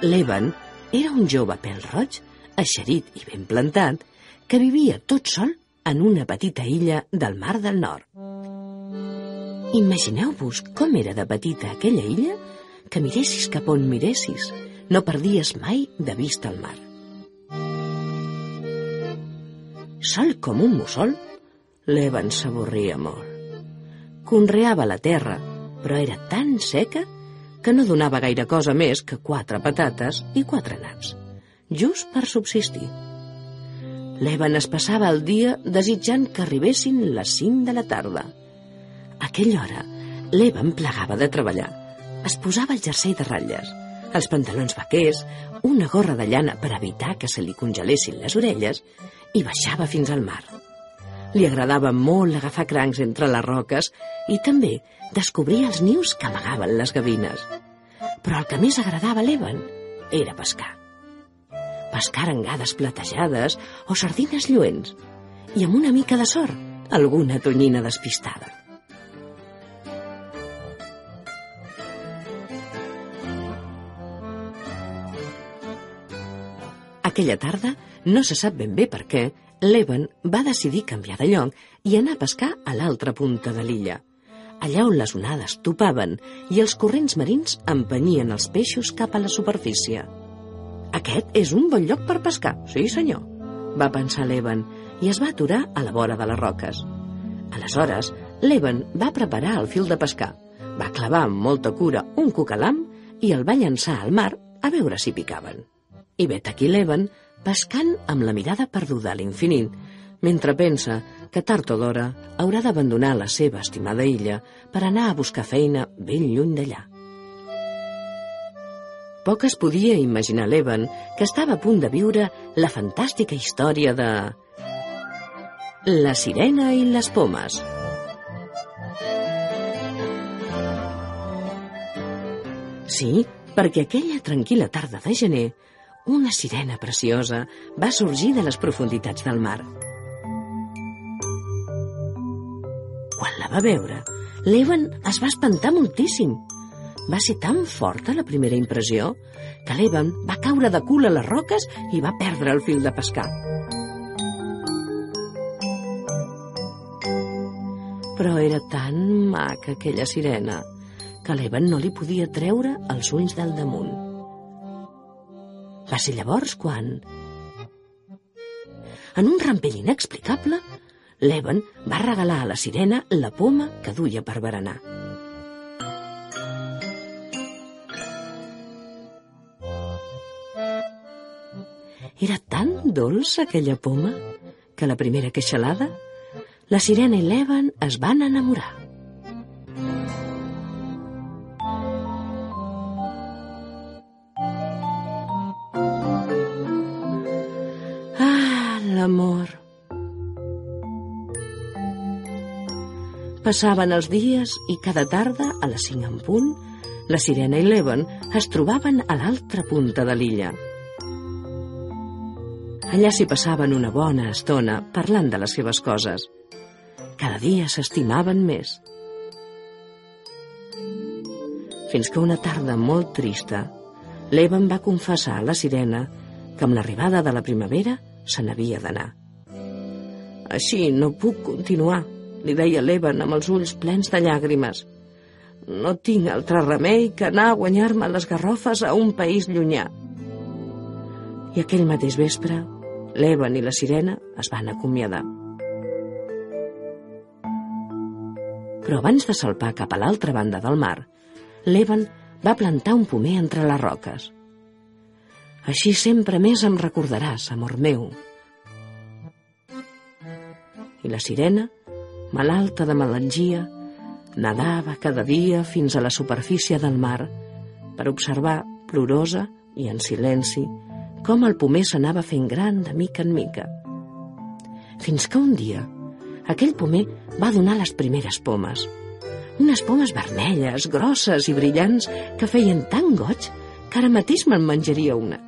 L'Evan era un jove pèl roig, eixerit i ben plantat, que vivia tot sol en una petita illa del Mar del Nord. Imagineu-vos com era de petita aquella illa, que miressis cap on miressis, no perdies mai de vista el mar. Sol com un mussol, l'Evan s'avorria molt. Conreava la terra, però era tan seca que no donava gaire cosa més que quatre patates i quatre naps, just per subsistir. L'Evan es passava el dia desitjant que arribessin les cinc de la tarda. A aquella hora, l'Evan plegava de treballar. Es posava el jersei de ratlles, els pantalons vaquers, una gorra de llana per evitar que se li congelessin les orelles i baixava fins al mar. Li agradava molt agafar crancs entre les roques i també descobrir els nius que amagaven les gavines. Però el que més agradava a l'Evan era pescar. Pescar arengades platejades o sardines lluents i amb una mica de sort, alguna tonyina despistada. Aquella tarda, no se sap ben bé per què, l'Evan va decidir canviar de lloc i anar a pescar a l'altra punta de l'illa, allà on les onades topaven i els corrents marins empenyien els peixos cap a la superfície. Aquest és un bon lloc per pescar, sí senyor, va pensar l'Evan i es va aturar a la vora de les roques. Aleshores, l'Evan va preparar el fil de pescar, va clavar amb molta cura un cucalam i el va llançar al mar a veure si picaven. I vet aquí l'Evan pescant amb la mirada perduda a l'infinit, mentre pensa que tard o d'hora haurà d'abandonar la seva estimada illa per anar a buscar feina ben lluny d'allà. Poc es podia imaginar l'Evan que estava a punt de viure la fantàstica història de... La sirena i les pomes. Sí, perquè aquella tranquil·la tarda de gener una sirena preciosa va sorgir de les profunditats del mar. Quan la va veure, l'Evan es va espantar moltíssim. Va ser tan forta la primera impressió que l'Evan va caure de cul a les roques i va perdre el fil de pescar. Però era tan maca aquella sirena que l'Evan no li podia treure els ulls del damunt. Va ser llavors quan... En un rampell inexplicable, l'Evan va regalar a la sirena la poma que duia per berenar. Era tan dolça aquella poma que la primera queixalada, la sirena i l'Evan es van enamorar. L'amor. Passaven els dies i cada tarda, a les cinc en punt, la sirena i l'Evan es trobaven a l'altra punta de l'illa. Allà s'hi passaven una bona estona parlant de les seves coses. Cada dia s'estimaven més. Fins que una tarda molt trista, l'Evan va confessar a la sirena que amb l'arribada de la primavera se n'havia d'anar. Així no puc continuar, li deia l'Evan amb els ulls plens de llàgrimes. No tinc altre remei que anar a guanyar-me les garrofes a un país llunyà. I aquell mateix vespre, l'Evan i la sirena es van acomiadar. Però abans de salpar cap a l'altra banda del mar, l'Evan va plantar un pomer entre les roques. Així sempre més em recordaràs, amor meu. I la sirena, malalta de melangia, nadava cada dia fins a la superfície del mar per observar, plorosa i en silenci, com el pomer s'anava fent gran de mica en mica. Fins que un dia, aquell pomer va donar les primeres pomes. Unes pomes vermelles, grosses i brillants que feien tan goig que ara mateix me'n menjaria una.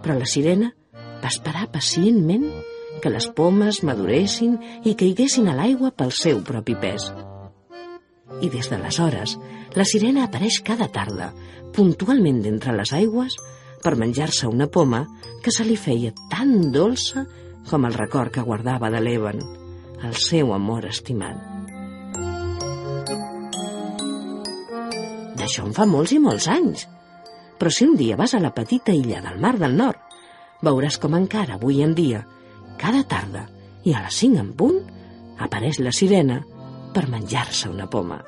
Però la sirena va esperar pacientment que les pomes maduressin i caiguessin a l'aigua pel seu propi pes. I des d'aleshores, la sirena apareix cada tarda, puntualment d'entre les aigües, per menjar-se una poma que se li feia tan dolça com el record que guardava de l'Evan, el seu amor estimat. D'això en fa molts i molts anys. Però si un dia vas a la petita illa del Mar del Nord, veuràs com encara avui en dia, cada tarda i a les cinc en punt, apareix la sirena per menjar-se una poma.